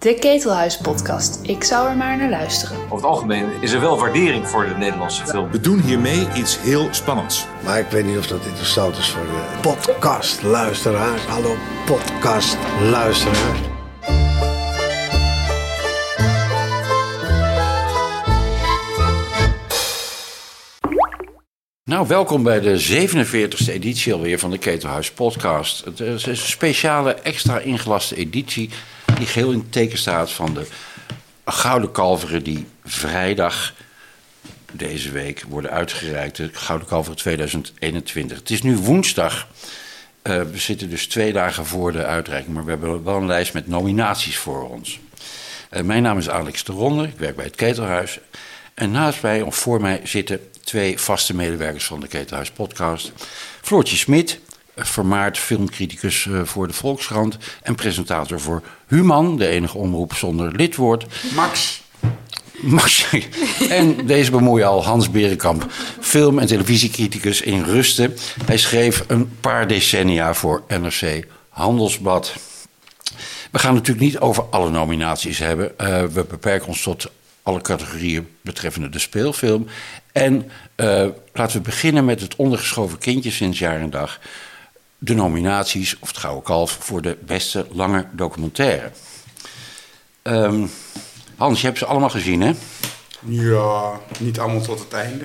De Ketelhuis-podcast. Ik zou er maar naar luisteren. Over het algemeen is er wel waardering voor de Nederlandse film. We doen hiermee iets heel spannends. Maar ik weet niet of dat interessant is voor de podcastluisteraars. Hallo podcastluisteraars. Nou, welkom bij de 47e editie alweer van de Ketelhuis Podcast. Het is een speciale, extra ingelaste editie die geheel in het teken staat van de Gouden Kalveren die vrijdag deze week worden uitgereikt. De Gouden Kalveren 2021. Het is nu woensdag. Uh, we zitten dus twee dagen voor de uitreiking, maar we hebben wel een lijst met nominaties voor ons. Uh, mijn naam is Alex de Ronde, ik werk bij het Ketelhuis. En naast mij, of voor mij, zitten twee vaste medewerkers van de Ketelhuis Podcast. Floortje Smit, vermaard filmcriticus eh, voor de Volkskrant en presentator voor Human, de enige omroep zonder lidwoord. Max. Max. En deze bemoeien al Hans Berenkamp, film- en televisiecriticus in Rusten. Hij schreef een paar decennia voor NRC Handelsblad. We gaan natuurlijk niet over alle nominaties hebben. Uh, we beperken ons tot alle categorieën betreffende de speelfilm. En uh, laten we beginnen met het ondergeschoven kindje sinds jaar en dag. De nominaties, of het Gouden Kalf, voor de beste lange documentaire. Um, Hans, je hebt ze allemaal gezien, hè? Ja, niet allemaal tot het einde.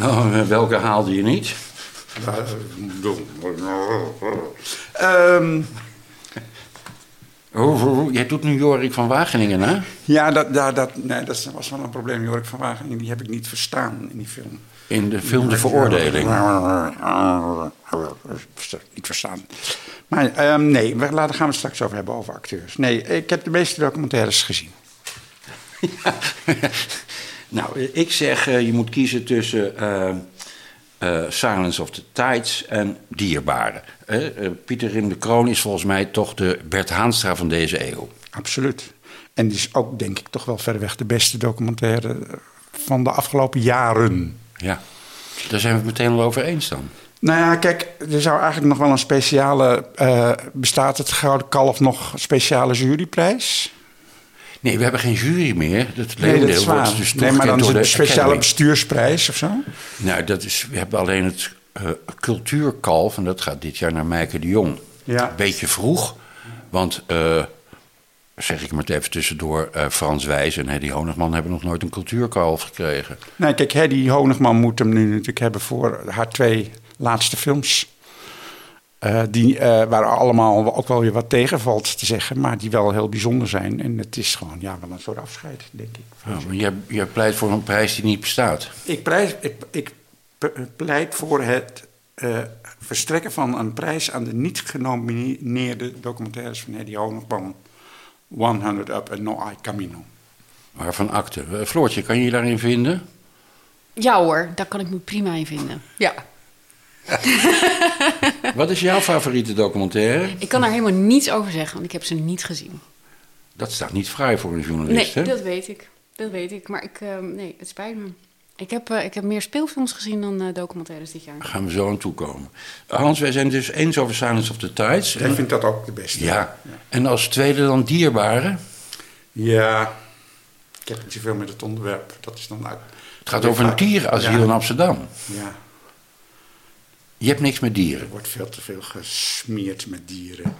Oh, welke haalde je niet? Um, jij doet nu Jorik van Wageningen, hè? Ja, dat, dat, dat, nee, dat was wel een probleem. Jorik van Wageningen, die heb ik niet verstaan in die film. In de film De Veroordeling? Niet verstaan. Maar um, nee, we, laten, gaan we het straks over hebben, over acteurs. Nee, ik heb de meeste documentaires gezien. Ja. nou, ik zeg, uh, je moet kiezen tussen... Uh, uh, Silence of the Tides en Dierbaren. Uh, Pieter Rim de Kroon is volgens mij toch de Bert Haanstra van deze eeuw. Absoluut. En die is ook, denk ik, toch wel verreweg de beste documentaire van de afgelopen jaren. Ja, daar zijn we het meteen al over eens dan. Nou ja, kijk, er zou eigenlijk nog wel een speciale... Uh, bestaat het Gouden Kalf nog speciale juryprijs? Nee, we hebben geen jury meer. Het nee, dat is wordt dus nee, maar dan is het een speciale Academy. bestuursprijs of zo? Nou, dat is, we hebben alleen het uh, cultuurkalf... en dat gaat dit jaar naar Meike de Jong. Ja. Beetje vroeg, want... Uh, zeg ik maar even tussendoor, uh, Frans Wijs en Hedy Honigman hebben nog nooit een cultuurkalf gekregen. Nee, kijk, Hedy Honigman moet hem nu natuurlijk hebben voor haar twee laatste films. Uh, die, uh, waar allemaal ook wel weer wat tegenvalt te zeggen, maar die wel heel bijzonder zijn. En het is gewoon ja, wel een soort afscheid, denk ik. Oh, maar jij, jij pleit voor een prijs die niet bestaat. Ik, prijs, ik, ik pleit voor het uh, verstrekken van een prijs aan de niet genomineerde documentaires van Hedy Honigman. 100 Up en No I Camino. Waarvan acte? Floortje, kan je je daarin vinden? Ja hoor, daar kan ik me prima in vinden. Ja. Wat is jouw favoriete documentaire? Ik kan daar helemaal niets over zeggen, want ik heb ze niet gezien. Dat staat niet vrij voor een journalist, nee, hè? dat weet ik. Dat weet ik. Maar ik, uh, nee, het spijt me. Ik heb, uh, ik heb meer speelfilms gezien dan uh, documentaires dit jaar. Daar gaan we zo aan toe komen. Hans, wij zijn dus eens over Silence of the Tides. Ik vind dat ook de beste. Ja. ja. En als tweede dan Dierbare? Ja, ik heb niet zoveel met het onderwerp. Dat is dan uit. Het gaat over een dierenasiel ja. in Amsterdam. Ja. Je hebt niks met dieren. Er wordt veel te veel gesmeerd met dieren.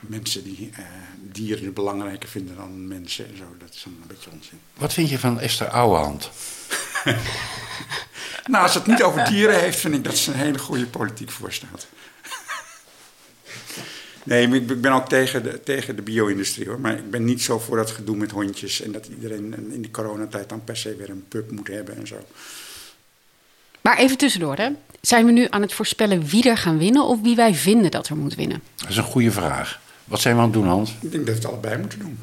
Mensen die uh, dieren belangrijker vinden dan mensen en zo. Dat is een beetje onzin. Wat vind je van Esther Ouwehand? nou, als het niet over dieren heeft, vind ik dat ze een hele goede politiek voorstaat. nee, ik ben ook tegen de, tegen de bio-industrie hoor. Maar ik ben niet zo voor dat gedoe met hondjes. En dat iedereen in de coronatijd dan per se weer een pup moet hebben en zo. Maar even tussendoor, hè? Zijn we nu aan het voorspellen wie er gaan winnen of wie wij vinden dat er moet winnen? Dat is een goede vraag. Wat zijn we aan het doen, Hans? Ik denk dat we het allebei moeten doen.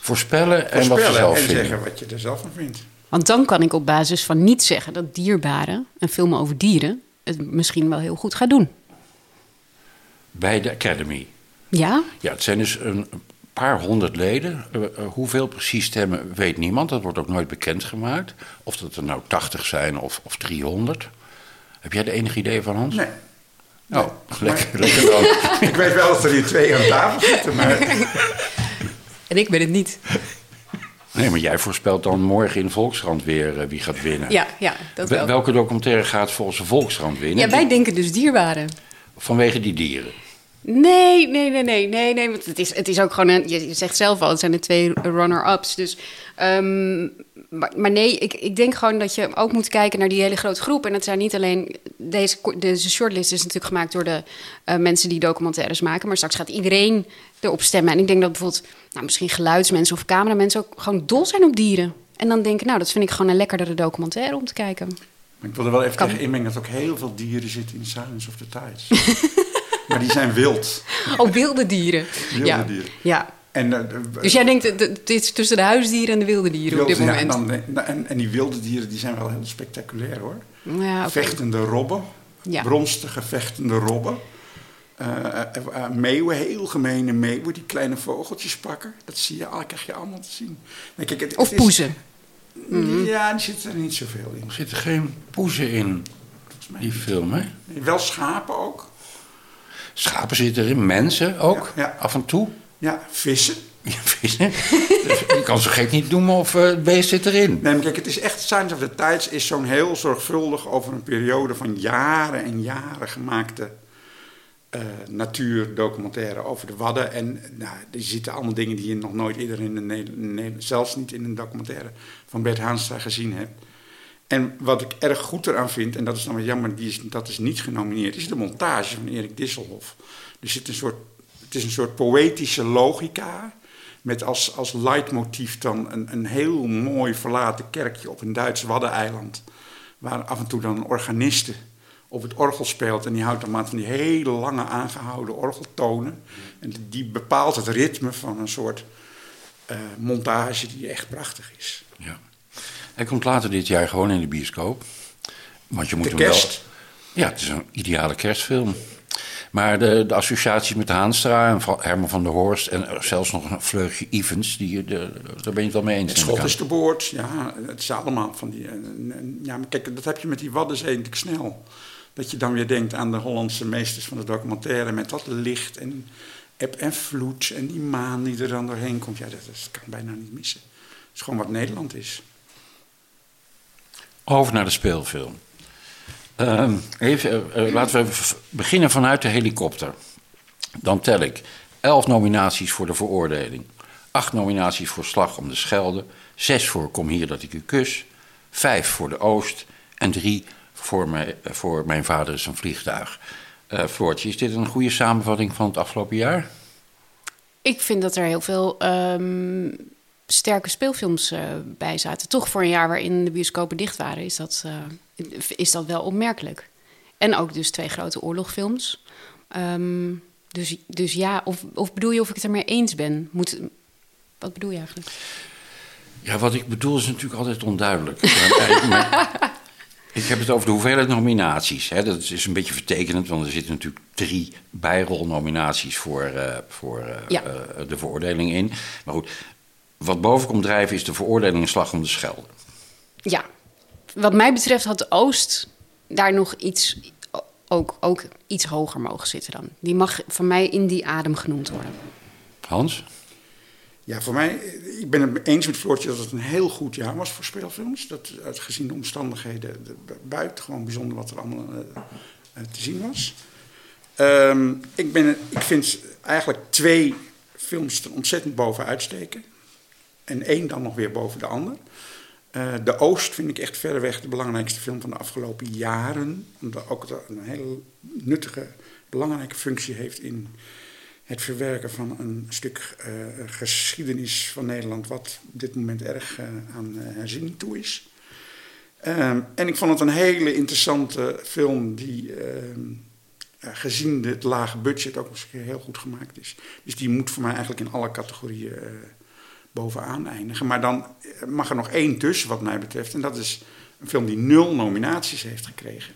Voorspellen, en Voorspellen wat we zelf en vinden. zeggen wat je er zelf van vindt. Want dan kan ik op basis van niet zeggen dat dierbaren, een film over dieren, het misschien wel heel goed gaat doen. Bij de Academy. Ja? Ja, het zijn dus een paar honderd leden. Uh, uh, hoeveel precies stemmen weet niemand. Dat wordt ook nooit bekendgemaakt. Of dat er nou 80 zijn of, of 300. Heb jij er enig idee van, Hans? Nee. Oh, lekker, lekker dan. ik weet wel dat er hier twee aan tafel zitten, maar... En ik ben het niet. Nee, maar jij voorspelt dan morgen in Volkskrant weer eh, wie gaat winnen. Ja, ja dat Wel- wel. Welke documentaire gaat volgens de Volkskrant winnen? Ja, wij denken dus dierbaren. Vanwege die dieren. Nee, nee, nee, nee, nee, nee. Want het is, het is ook gewoon een. Je zegt zelf al, het zijn de twee runner-ups. Dus. ehm, maar, maar nee, ik, ik denk gewoon dat je ook moet kijken naar die hele grote groep. En dat zijn niet alleen. Deze, deze shortlist is natuurlijk gemaakt door de eh, mensen die documentaires maken. Maar straks gaat iedereen erop stemmen. En ik denk dat bijvoorbeeld. Nou, misschien geluidsmensen of cameramensen ook gewoon dol zijn op dieren. En dan denken, nou, dat vind ik gewoon een lekkerdere documentaire om te kijken. Maar ik wil er wel even Kan. tegen inmengen dat ook heel veel dieren zitten in Silence of the Tides. maar die zijn wild. Oh, wilde dieren. Wilde ja. dieren. Ja. En, eh, Dus jij denkt, dat het is tussen de huisdieren en de wilde dieren op dit wilde- ja, moment? en, dan- en, en die wilde dieren die zijn wel heel spectaculair hoor. Ja. Vechtende robben, Ja. bronstige vechtende robben. Eh, eh, eh, meeuwen, heel gemene meeuwen, die kleine vogeltjes pakken. Dat zie je, al- krijg je allemaal te zien. Nee, kijk, het, Of het is- poezen. Ja, die zitten er niet zoveel in. Er zitten geen poezen in die film, hè? Nee, Wel schapen ook. Schapen zitten erin, mensen ook, Ja, af en toe. Ja, vissen. Ja, vissen. Dus je kan zo gek niet noemen of eh, het beest zit erin. Nee, maar kijk, het is echt Signs of the Tides is zo'n heel zorgvuldig over een periode van jaren en jaren gemaakte eh, natuurdocumentaire over de Wadden. En nou, er zitten allemaal dingen die je nog nooit eerder in Nederland- zelfs niet in een documentaire van Bert Haanstra gezien hebt. En wat ik erg goed eraan vind, en dat is dan wel jammer, die is, dat is niet genomineerd, is de montage van Erik Disselhoff. Er zit een soort, het is een soort poëtische logica, met als, als leidmotief dan een, een heel mooi verlaten kerkje op een Duits waddeneiland. Waar af en toe dan een organiste op het orgel speelt. En die houdt dan maar van die hele lange aangehouden orgeltonen. En die bepaalt het ritme van een soort eh, montage die echt prachtig is. Ja. Hij komt later dit jaar gewoon in de bioscoop. Want je moet De hem wel... kerst. Ja, het is een ideale kerstfilm. Maar de, de associatie met Haanstra en Herman van der Horst... en zelfs nog een vleugje Evans, die, de, daar ben je het wel mee eens. Het schot is te boord. Ja, het is allemaal van die... eh, eh, Ja, maar kijk, dat heb je met die Waddenzee snel. Dat je dan weer denkt aan de Hollandse meesters van de documentaire... met dat licht en eb en vloed en die maan die er dan doorheen komt. Ja, dat, dat kan bijna niet missen. Het is gewoon wat Nederland is. Over naar de speelfilm. Ehm, even, eh, eh, laten we beginnen vanuit de helikopter. Dan tel ik elf nominaties voor de veroordeling. Acht nominaties voor Slag om de Schelde. Zes voor Kom hier dat ik u kus. Vijf voor de Oost. En drie voor, eh, voor Mijn vader is een vliegtuig. Eh Floortje, is dit een goede samenvatting van het afgelopen jaar? Ik vind dat er heel veel ehm, sterke speelfilms eh, bij zaten. Toch voor een jaar waarin de bioscopen dicht waren, is dat, eh, is dat wel opmerkelijk. En ook dus twee grote oorlogfilms. Ehm, dus, dus ja, of, of bedoel je of ik het ermee eens ben? Moet, wat bedoel je eigenlijk? Ja, wat ik bedoel is natuurlijk altijd onduidelijk. Maar, ik heb het over de hoeveelheid nominaties. Hè. Dat is een beetje vertekenend, want er zitten natuurlijk drie bijrolnominaties voor, eh, voor Ja. de veroordeling in. Maar goed, wat boven komt drijven is de veroordeling in Slag om de Schelde. Ja, wat mij betreft had de Oost daar nog iets, ook, ook iets hoger mogen zitten dan. Die mag van mij in die adem genoemd worden. Hans? Ja, voor mij, ik ben het eens met Floortje dat het een heel goed jaar was voor speelfilms. Dat, uit gezien de omstandigheden de, buitengewoon bijzonder wat er allemaal eh, eh, te zien was. Ehm, ik, ben, ik vind eigenlijk twee films er ontzettend boven uitsteken. En één dan nog weer boven de ander. Eh, de Oost vind ik echt verreweg de belangrijkste film van de afgelopen jaren. Omdat ook een hele nuttige, belangrijke functie heeft in het verwerken van een stuk eh, geschiedenis van Nederland, wat op dit moment erg eh, aan herziening toe is. Ehm, en ik vond het een hele interessante film die, ehm, eh, gezien het lage budget, ook eens heel goed gemaakt is. Dus die moet voor mij eigenlijk in alle categorieën bovenaan eindigen. Maar dan eh, mag er nog één tussen, wat mij betreft. En dat is een film die nul nominaties heeft gekregen.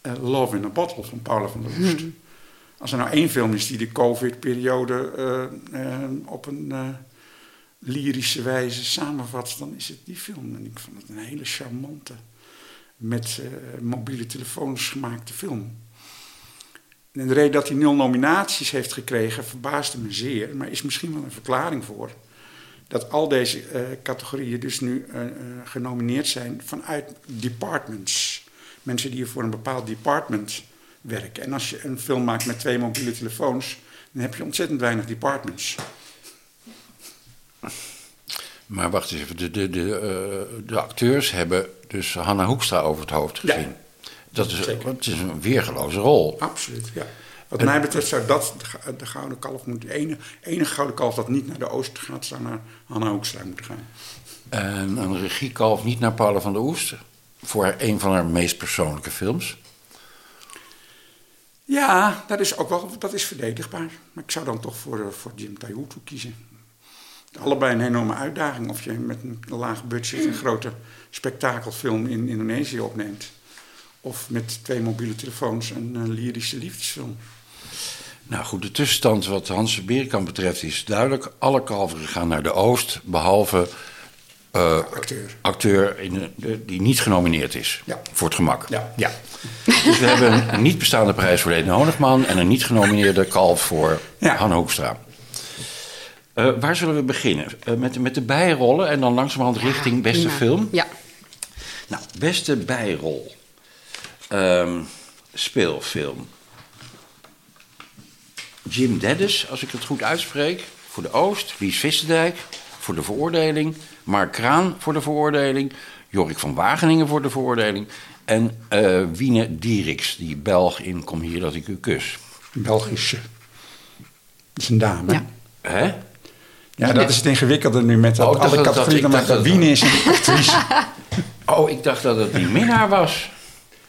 Eh, Love in a Bottle van Paula van der Woest. Als er nou één film is die de COVID-periode eh, op een lyrische wijze samenvat, dan is het die film. En ik vond het een hele charmante, met mobiele telefoons gemaakte film. En de reden dat hij nul nominaties heeft gekregen verbaasde me zeer, maar is misschien wel een verklaring voor. Dat al deze eh, categorieën dus nu eh, eh, genomineerd zijn vanuit departments. Mensen die voor een bepaald department werken. En als je een film maakt met twee mobiele telefoons, dan heb je ontzettend weinig departments. Maar wacht eens even, de, de, de, de acteurs hebben dus Hanna Hoekstra over het hoofd Ja. gezien. Dat is, Zeker. het is een weergeloze rol. Absoluut, ja. Wat mij betreft zou dat de, gouden kalf moeten... Enige, enige gouden kalf dat niet naar de oosten gaat, zou naar Hanna Hoekstra moeten gaan. En een regiekalf niet naar Paula van der Oest. Voor een van haar meest persoonlijke films. Ja, dat is ook wel dat is verdedigbaar. Maar ik zou dan toch voor, eh, voor Jim Taihutu kiezen. Allebei een enorme uitdaging of je met een laag budget een grote spektakelfilm in Indonesië opneemt. Of met twee mobiele telefoons een lyrische liefdesfilm. Nou goed, de tussenstand wat Hans Berenkamp betreft is duidelijk. Alle kalveren gaan naar de Oost, behalve eh, Acteur. acteur in de- die niet genomineerd is. Ja. Voor het gemak. Ja. ja. Dus we hebben een niet bestaande prijs voor Leden Honigman... en een niet genomineerde kalf voor Ja. Han Hoekstra. Eh, waar zullen we beginnen? Eh, met, met de bijrollen en dan langzamerhand richting beste film? Ja. Nou, beste bijrol. Ehm, speelfilm. Jim Dennis, als ik het goed uitspreek, voor de Oost. Lies Visserdijk voor de veroordeling. Mark Kraan voor de veroordeling. Jorik van Wageningen voor de veroordeling. En eh Wiene Dieriks, die Belg in Kom hier dat ik u kus. Belgische. Dat is een dame. Ja. Hè? Ja, dat is het ingewikkelde nu met dat Oh, alle dat- categorieën. Maar dat- Wiene is een actrice. Oh, ik dacht dat het die minnaar was.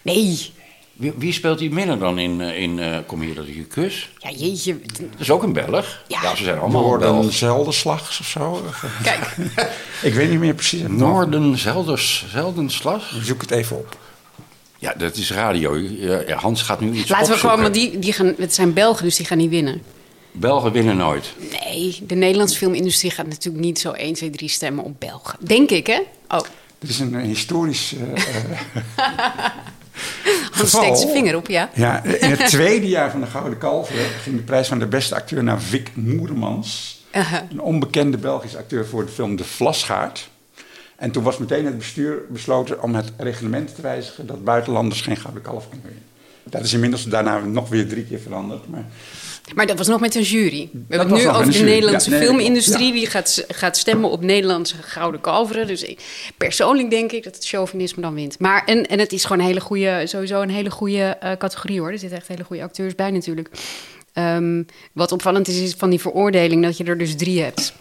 Nee. Wie, wie speelt die minnaar dan in, eh, in eh, Kom hier dat ik u kus? Ja, jeetje. Dat is ook een Belg. Ja. ze zijn allemaal Noorden Belgen. Zeldenslags of zo. Kijk. Ik weet niet meer precies. Noorden Zelders, Zeldenslag? Zoek het even op. Ja, dat is radio. Ja, Hans gaat nu iets Laten we gewoon, want die, die gaan, het zijn Belgen, dus die gaan niet winnen. Belgen winnen nooit. Nee, de Nederlandse filmindustrie gaat natuurlijk niet zo 1, 2, 3 stemmen op Belgen. Denk ik, hè? Oh, Dit is een historisch eh, Hans steekt zijn vinger op, ja. Ja, in het tweede jaar van de Gouden Kalveren ging de prijs van de beste acteur naar Vic Moeremans. Uh-huh. Een onbekende Belgische acteur voor de film De Vlasgaard. En toen was meteen het bestuur besloten om het reglement te wijzigen dat buitenlanders geen Gouden Kalf kunnen winnen. Dat is inmiddels daarna nog weer drie keer veranderd. Maar Maar dat was nog met een jury. We hebben het nu over de jury. Nederlandse Ja, nee, filmindustrie. ja. Die gaat, gaat stemmen op Nederlandse gouden kalveren. Dus ik, persoonlijk denk ik dat het chauvinisme dan wint. Maar, en, en het is gewoon een hele goede, sowieso een hele goede eh, categorie hoor. Er zitten echt hele goede acteurs bij natuurlijk. Ehm, wat opvallend is, is van die veroordeling dat je er dus drie hebt.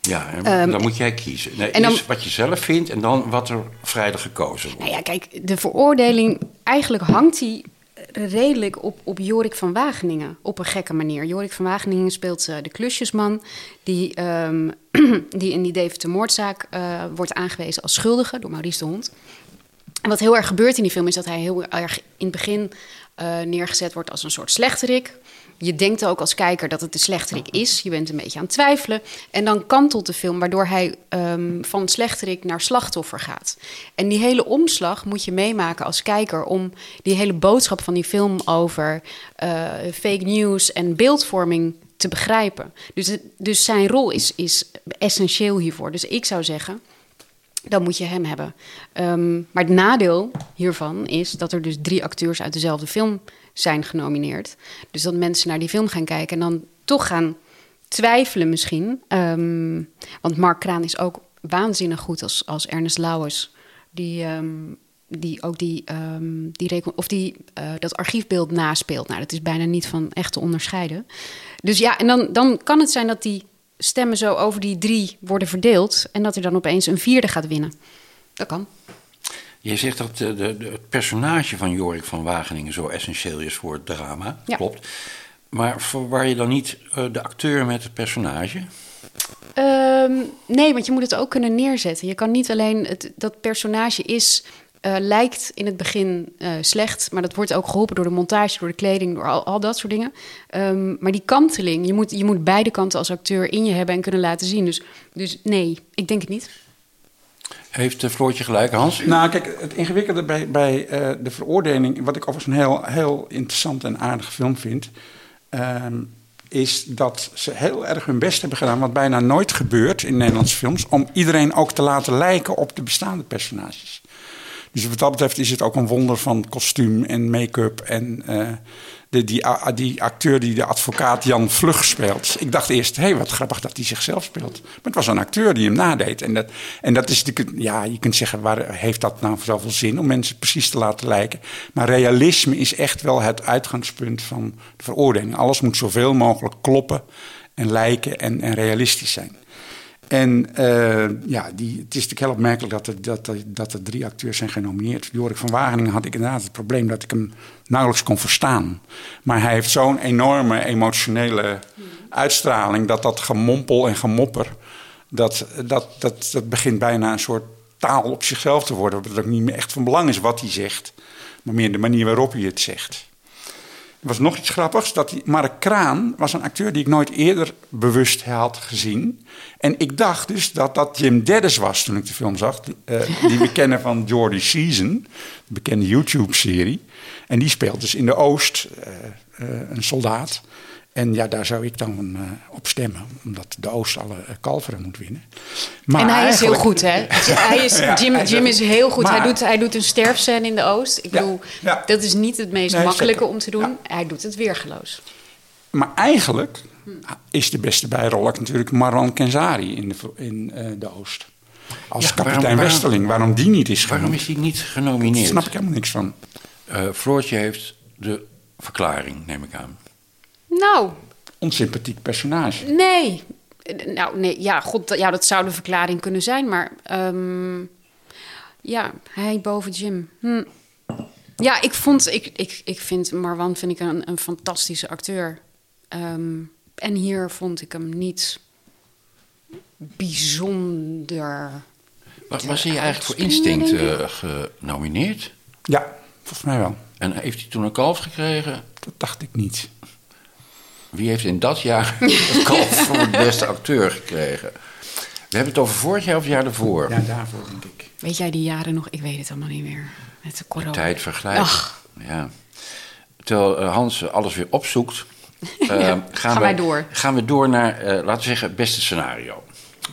Ja, en Ehm, dan moet jij kiezen. Nee, en dan- eerst wat je zelf vindt en dan wat er vrijdag gekozen wordt. Nou ja, kijk, de veroordeling, eigenlijk hangt die redelijk op, op Jorik van Wageningen. Op een gekke manier. Jorik van Wageningen speelt eh, de klusjesman... Die, ehm, die in die Deventer-moordzaak eh, wordt aangewezen als schuldige door Maurice de Hond. En wat heel erg gebeurt in die film is dat hij heel erg in het begin eh, neergezet wordt als een soort slechterik. Je denkt ook als kijker dat het de slechterik is. Je bent een beetje aan het twijfelen. En dan kantelt de film waardoor hij ehm, van slechterik naar slachtoffer gaat. En die hele omslag moet je meemaken als kijker om die hele boodschap van die film over eh, fake news en beeldvorming te begrijpen. Dus, dus zijn rol is, is essentieel hiervoor. Dus ik zou zeggen, dan moet je hem hebben. Ehm, maar het nadeel hiervan is dat er dus drie acteurs uit dezelfde film zijn genomineerd. Dus dat mensen naar die film gaan kijken en dan toch gaan twijfelen misschien. Ehm, want Mark Kraan is ook waanzinnig goed als, als Ernest Lauwers. Die, ehm, die ook die, ehm, die, of die, eh, dat archiefbeeld naspeelt. Nou, dat is bijna niet van echt te onderscheiden. Dus ja, en dan, dan kan het zijn dat die stemmen zo over die drie worden verdeeld... en dat er dan opeens een vierde gaat winnen. Dat kan. Je zegt dat de, de, het personage van Jorik van Wageningen zo essentieel is voor het drama. Ja. Klopt. Maar verwar je dan niet eh, de acteur met het personage? Ehm, nee, want je moet het ook kunnen neerzetten. Je kan niet alleen... Het, dat personage is... eh, lijkt in het begin eh, slecht, maar dat wordt ook geholpen door de montage, door de kleding, door al, al dat soort dingen. Ehm, maar die kanteling, je moet, je moet beide kanten als acteur in je hebben en kunnen laten zien. Dus, dus nee, ik denk het niet. Heeft uh, Floortje gelijk, Hans? Nou, kijk, het ingewikkelde bij, bij uh, de veroordeling, wat ik overigens een heel, heel interessant en aardige film vind, uh, is dat ze heel erg hun best hebben gedaan, wat bijna nooit gebeurt in Nederlandse films, om iedereen ook te laten lijken op de bestaande personages. Dus wat dat betreft is het ook een wonder van kostuum en make-up en uh, de, die, die acteur die de advocaat Jan Vlug speelt. Ik dacht eerst, hé, hey, wat grappig dat hij zichzelf speelt. Maar het was een acteur die hem nadeed. En dat, en dat is natuurlijk, ja, je kunt zeggen, waar heeft dat nou zoveel zin om mensen precies te laten lijken? Maar realisme is echt wel het uitgangspunt van de veroordeling. Alles moet zoveel mogelijk kloppen en lijken en, en realistisch zijn. En uh, ja, die, het is natuurlijk heel opmerkelijk dat er, dat, dat er drie acteurs zijn genomineerd. Jorik van Wageningen had ik inderdaad het probleem dat ik hem nauwelijks kon verstaan. Maar hij heeft zo'n enorme emotionele uitstraling dat dat gemompel en gemopper... Dat, dat, dat, dat begint bijna een soort taal op zichzelf te worden. Dat het ook niet meer echt van belang is wat hij zegt, maar meer de manier waarop hij het zegt. Er was nog iets grappigs. Dat die, Mark Kraan was een acteur die ik nooit eerder bewust had gezien. En ik dacht dus dat dat Jim Dennis was toen ik de film zag. Uh, die we kennen van Jordy Season, de bekende YouTube-serie. En die speelt dus in de Oost uh, uh, een soldaat. En ja, daar zou ik dan uh, op stemmen, omdat de Oost alle uh, kalveren moet winnen. Maar en hij is heel goed, hè? hij is, Jim, Jim is heel goed. Maar, hij, doet, hij doet een sterfscène in de Oost. Ik ja, bedoel, ja. dat is niet het meest nee, makkelijke zeker. om te doen. Hij doet het weergeloos. Maar eigenlijk is de beste bijrol natuurlijk Marwan Kenzari in de, in, uh, de Oost. Als ja, kapitein waarom, Westerling, waarom die niet is Waarom is hij niet genomineerd? Daar snap ik helemaal niks van. Floortje heeft de verklaring, neem ik aan. Nou. Onsympathiek personage. Nee. Nou, nee, ja, god, ja, dat zou de verklaring kunnen zijn, maar um, ja, hij boven Jim. Hm. Ja, ik vond, ik, ik, ik vind Marwan vind ik een, een fantastische acteur. Um, en hier vond ik hem niet bijzonder. Was, was hij eigenlijk voor Instinct uh, genomineerd? Ja, volgens mij wel. En heeft hij toen een kalf gekregen? Dat dacht ik niet. Wie heeft in dat jaar het kalf voor de beste acteur gekregen? We hebben het over vorig jaar of het jaar daarvoor? Ja, daarvoor denk ik. Weet jij die jaren nog? Ik weet het allemaal niet meer. Met de corona. De tijd vergelijken. Ja. Terwijl uh, Hans alles weer opzoekt, uh, ja, gaan, wij door. Gaan we door naar, uh, laten we zeggen, het beste scenario.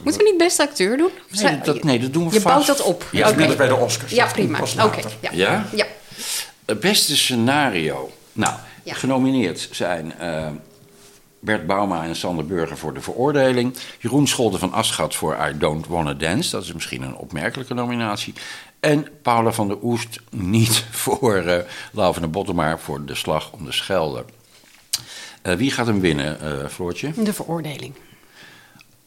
Moeten we niet beste acteur doen? Nee, dat, nee, dat doen we Je vast. bouwt dat op. Ja, okay. net bij de Oscars. Ja, prima. Oké. Okay. Ja. ja? ja. Het beste scenario. Nou, ja. genomineerd zijn uh, Bert Bauma en Sander Burger voor de veroordeling. Jeroen Scholder van Aschat voor I Don't Wanna Dance. Dat is misschien een opmerkelijke nominatie. En Paula van der Oest niet voor uh, Lau van der Bottemaar voor de slag om de Schelde. Uh, wie gaat hem winnen, uh, Floortje? De veroordeling.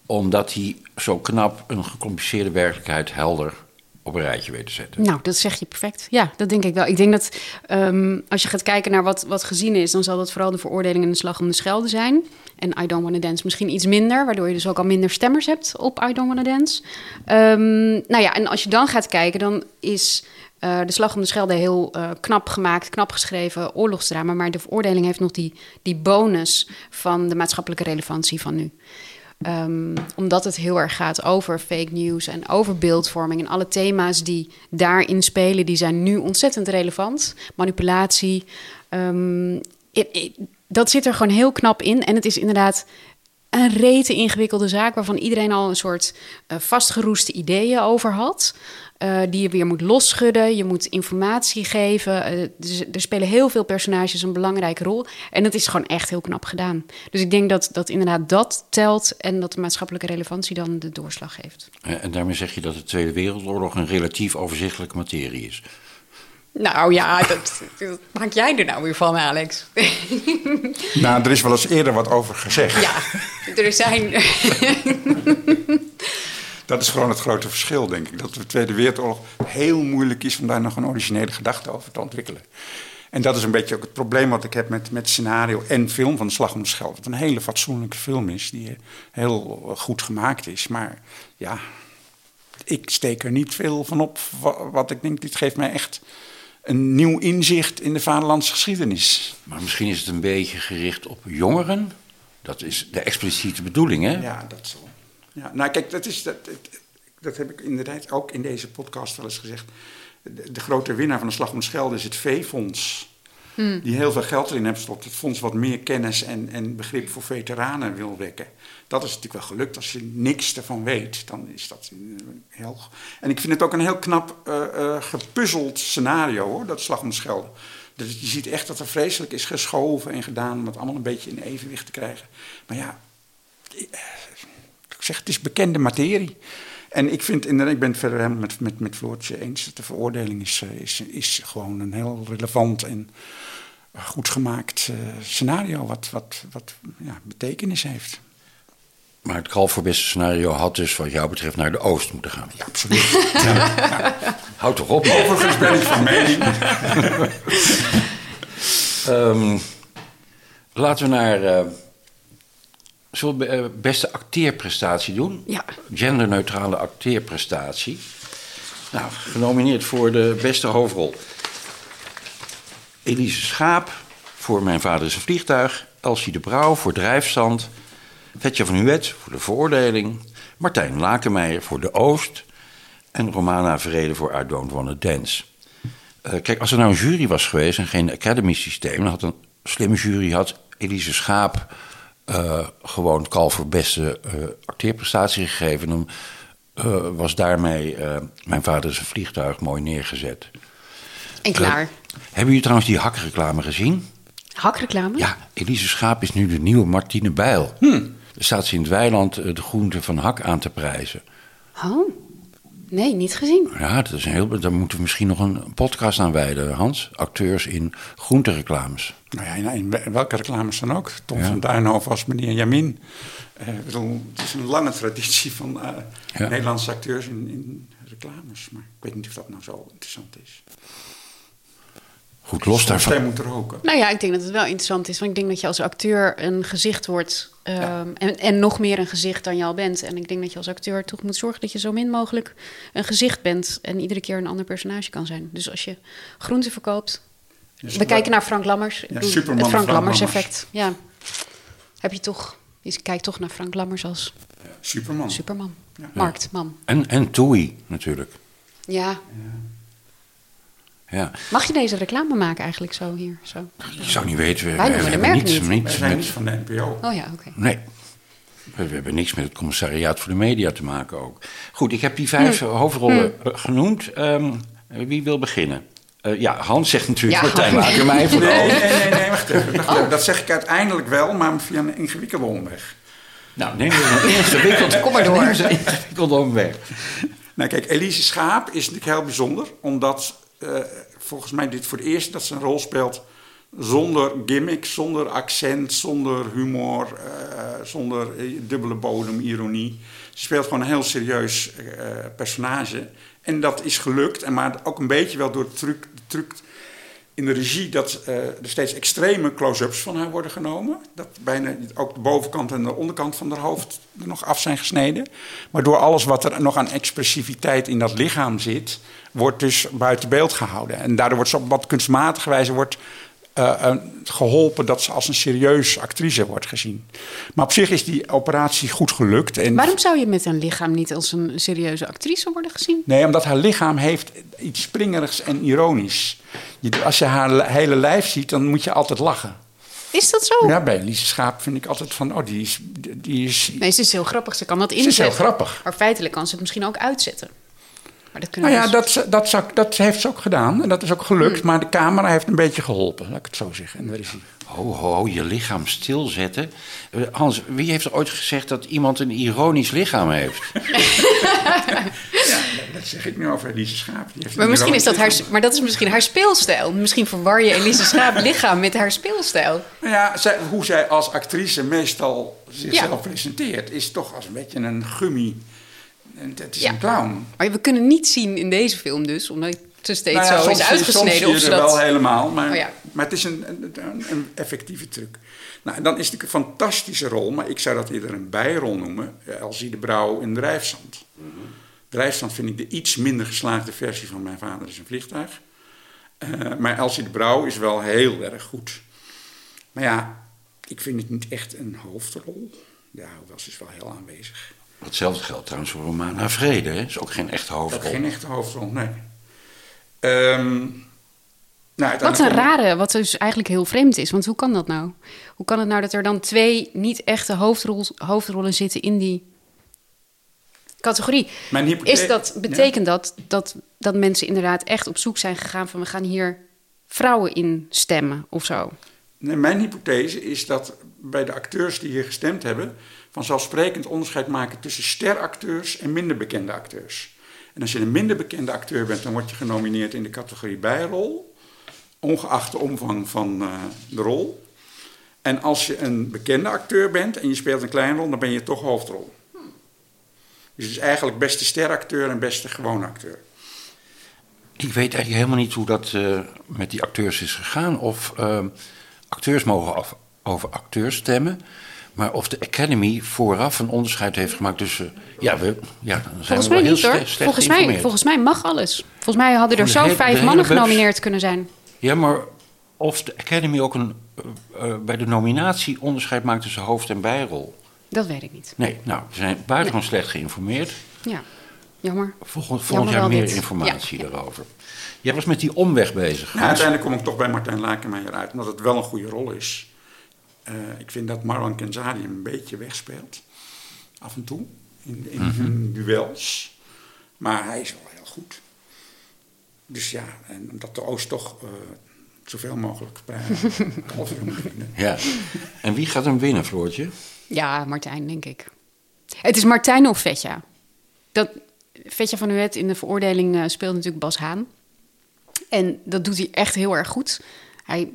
Omdat hij zo knap een gecompliceerde werkelijkheid helder op een rijtje weet te zetten. Nou, dat zeg je perfect. Ja, dat denk ik wel. Ik denk dat um, als je gaat kijken naar wat, wat gezien is, dan zal dat vooral de veroordeling en de slag om de Schelde zijn. En I Don't Wanna Dance misschien iets minder, waardoor je dus ook al minder stemmers hebt op I Don't Wanna Dance. Um, nou ja, en als je dan gaat kijken, dan is uh, de Slag om de Schelde heel uh, knap gemaakt, knap geschreven oorlogsdrama. Maar de veroordeling heeft nog die, die bonus van de maatschappelijke relevantie van nu. Um, omdat het heel erg gaat over fake news en over beeldvorming. En alle thema's die daarin spelen, die zijn nu ontzettend relevant. Manipulatie. It, dat zit er gewoon heel knap in. En het is inderdaad een rete ingewikkelde zaak... waarvan iedereen al een soort uh, vastgeroeste ideeën over had... Uh, die je weer moet losschudden. Je moet informatie geven. Uh, dus er spelen heel veel personages een belangrijke rol. En dat is gewoon echt heel knap gedaan. Dus ik denk dat, dat inderdaad dat telt en dat de maatschappelijke relevantie dan de doorslag heeft. En daarmee zeg je dat de Tweede Wereldoorlog een relatief overzichtelijke materie is. Nou ja, dat, dat maak jij er nou weer van, Alex? Nou, er is wel eens eerder wat over gezegd. Ja, er zijn. Dat is gewoon het grote verschil, denk ik. Dat de Tweede Wereldoorlog heel moeilijk is om daar nog een originele gedachte over te ontwikkelen. En dat is een beetje ook het probleem wat ik heb met, met scenario en film van de Slag om de Schelde. Wat een hele fatsoenlijke film is, die heel goed gemaakt is. Maar ja, ik steek er niet veel van op. Wat ik denk, dit geeft mij echt een nieuw inzicht in de vaderlandse geschiedenis. Maar misschien is het een beetje gericht op jongeren. Dat is de expliciete bedoeling, hè? Ja, dat zo. Ja, nou, kijk, dat is, dat, dat heb ik inderdaad ook in deze podcast wel eens gezegd. De, de grote winnaar van de Slag om de Schelde is het V-fonds. Die heel veel geld erin heeft gestopt. Het fonds wat meer kennis en, en begrip voor veteranen wil wekken. Dat is natuurlijk wel gelukt. Als je niks ervan weet, dan is dat eh, heel... En ik vind het ook een heel knap eh, eh, gepuzzeld scenario, hoor, dat Slag om de Schelde. Dus je ziet echt dat er vreselijk is geschoven en gedaan... om het allemaal een beetje in evenwicht te krijgen. Maar ja, ik zeg, het is bekende materie. En ik vind, inderdaad, ik ben het verder helemaal met, met, met Floortje eens. De veroordeling is, eh, is, is gewoon een heel relevant en goed gemaakt eh, scenario. Wat, wat, wat ja, betekenis heeft. Maar het kalf voor beste scenario had dus wat jou betreft naar de oost moeten gaan. Ja, absoluut. ja, Houd toch op. Overigens ben ik van mening. Ehm, laten we naar... eh zullen we eh, beste acteerprestatie doen? Ja. Genderneutrale acteerprestatie. Nou, genomineerd voor de beste hoofdrol. Elise Schaap voor Mijn Vader is een Vliegtuig. Elsie de Brouw voor Drijfstand. Vetje van Huet voor De Veroordeling. Martijn Lakenmeijer voor De Oost. En Romana Vrede voor I Don't Wanna Dance. Eh, kijk, als er nou een jury was geweest en geen academy systeem... dan had een slimme jury had Elise Schaap eh, gewoon call voor beste eh, acteerprestatie gegeven. Dan eh, was daarmee Mijn Vader een Vliegtuig mooi neergezet. En klaar. Hebben jullie trouwens die hakreclame gezien? Hakreclame? Ja, Elise Schaap is nu de nieuwe Martine Bijl. Hm. Staat ze in het weiland de groente van hak aan te prijzen. Oh, nee, niet gezien. Ja, dat is een heel, daar moeten we misschien nog een podcast aan wijden, Hans. Acteurs in groentereclames. Nou ja, in, in welke reclames dan ook. Tom Ja. van Duinhoven als meneer Jamin. Eh, bedoel, het is een lange traditie van eh, Ja. Nederlandse acteurs in, in reclames. Maar ik weet niet of dat nou zo interessant is. Goed, los daarvan. Zij moet roken. Nou ja, ik denk dat het wel interessant is. Want ik denk dat je als acteur een gezicht wordt. Ehm, en, en nog meer een gezicht dan je al bent. En ik denk dat je als acteur toch moet zorgen dat je zo min mogelijk een gezicht bent. En iedere keer een ander personage kan zijn. Dus als je groente verkoopt. we kijken naar Frank Lammers. Ja, het Frank, Frank Lammers, Lammers. effect. Ja. Heb je toch. Je kijkt toch naar Frank Lammers als Superman. Superman. Marktman. En, en Toei natuurlijk. Ja. Ja. Mag je deze reclame maken eigenlijk zo hier? Zo. Ik zou niet weten. We, Wij hebben merk niets, niet. Wij niets zijn met- niet van de NPO. Oh ja, oké. Nee. We, we hebben niks met het commissariaat voor de media te maken ook. Goed, ik heb die vijf Hm. hoofdrollen eh, genoemd. Ehm, wie wil beginnen? Eh, ja, Hans zegt natuurlijk Ja. Martijn de Nee, Oost. nee, nee, nee, wacht even. Wacht Oh. even. Dat zeg ik uiteindelijk wel, maar via een ingewikkelde omweg. Nou, neem eens een ingewikkeld, Kom maar door. neem eens een ingewikkelde omweg. Nou kijk, Elise Schaap is natuurlijk heel bijzonder, omdat eh, volgens mij dit voor het eerst dat ze een rol speelt zonder gimmick, zonder accent, zonder humor, eh, zonder eh, dubbele bodem, ironie. Ze speelt gewoon een heel serieus personage. En dat is gelukt, en maar ook een beetje wel door truc, truc in de regie dat eh, er steeds extreme close-ups van haar worden genomen. Dat bijna ook de bovenkant en de onderkant van haar hoofd er nog af zijn gesneden. Waardoor alles wat er nog aan expressiviteit in dat lichaam zit, wordt dus buiten beeld gehouden. En daardoor wordt ze op wat kunstmatige wijze wordt, eh, eh, geholpen dat ze als een serieuze actrice wordt gezien. Maar op zich is die operatie goed gelukt. En Waarom zou je met een lichaam niet als een serieuze actrice worden gezien? Nee, omdat haar lichaam heeft iets springerigs en ironisch. Je, als je haar le- hele lijf ziet, dan moet je altijd lachen. Is dat zo? Ja, bij Lise Schaap vind ik altijd van, oh, die is... Die is Nee, ze is heel grappig. Ze kan dat is heel inzetten. grappig. Maar feitelijk kan ze het misschien ook uitzetten. Maar dat kunnen nou ja, dus- dat, dat, zou, dat heeft ze ook gedaan. En dat is ook gelukt. Maar de camera heeft een beetje geholpen, laat ik het zo zeggen. En de regie. Ho, ho, ho, je lichaam stilzetten. Eh, Hans, wie heeft er ooit gezegd dat iemand een ironisch lichaam heeft? Dat zeg ik nu over Lise Schaap. Maar, misschien is dat haar, maar dat is misschien haar speelstijl. Misschien verwar je Elise Schaap lichaam met haar speelstijl. Nou ja, zij, hoe zij als actrice meestal zichzelf Ja. presenteert... is toch als een beetje een gummy. En Het is Ja. een clown. Maar we kunnen niet zien in deze film dus, omdat ze steeds Nou ja, zo soms is uitgesneden. Soms of zie je er dat... wel helemaal, maar, Oh ja. maar het is een, een, effectieve truc. Nou, en dan is het natuurlijk een fantastische rol, maar ik zou dat eerder een bijrol noemen. eh, Elsie de Brouw in Drijfstand. Drijfstand vind ik de iets minder geslaagde versie van Mijn Vader is een Vliegtuig. Eh, maar Elsie de Brouw is wel heel erg goed. Maar ja, ik vind het niet echt een hoofdrol. Ja, hoewel ze is wel heel aanwezig. Hetzelfde geldt trouwens voor Romana Vrede. Hè? Is ook geen echte hoofdrol. geen echte hoofdrol, nee. Ehm, nou, Wat een rare, wat dus eigenlijk heel vreemd is. Want hoe kan dat nou? Hoe kan het nou dat er dan twee niet echte hoofdrol, hoofdrollen zitten in die categorie? Mijn hypothese- Is dat, betekent dat, dat dat mensen inderdaad echt op zoek zijn gegaan van... we gaan hier vrouwen in stemmen of zo? Nee, mijn hypothese is dat bij de acteurs die hier gestemd hebben... vanzelfsprekend onderscheid maken tussen steracteurs en minder bekende acteurs. En als je een minder bekende acteur bent, dan word je genomineerd in de categorie bijrol... ongeacht de omvang van eh, de rol. En als je een bekende acteur bent en je speelt een kleine rol, dan ben je toch hoofdrol. Dus het is eigenlijk beste steracteur en beste gewone acteur. Ik weet eigenlijk helemaal niet hoe dat eh, met die acteurs is gegaan. Of ehm, acteurs mogen af- over acteurs stemmen. Maar of de Academy vooraf een onderscheid heeft gemaakt tussen. Ja, we, ja dan zijn Volgens we mij wel niet heel hoor. slecht, slecht Volgens mij, geïnformeerd. volgens mij mag alles. Volgens mij hadden er zo hele- vijf mannen genomineerd kunnen zijn. Ja, maar of de Academy ook een, eh, eh, bij de nominatie onderscheid maakt tussen hoofd- en bijrol. Dat weet ik niet. Nee, nou, we zijn buitengewoon slecht geïnformeerd. Ja, jammer. Volgend, volgend Jammer jaar meer dit. informatie Ja. daarover. Jij was met die omweg bezig. Nou, uiteindelijk kom ik toch bij Martijn Lakenmeijer uit, omdat het wel een goede rol is. Eh, ik vind dat Marwan Kenzari een beetje wegspeelt. Af en toe. In, in, in duels. Maar hij is wel heel goed. Dus ja, en omdat de Oost toch eh, zoveel mogelijk kalveren moet winnen. Ja. En wie gaat hem winnen, Floortje? Ja, Martijn, denk ik. Het is Martijn of Vetja. Dat, Vetja van Huet in de veroordeling eh, speelt natuurlijk Bas Haan. En dat doet hij echt heel erg goed. Hij,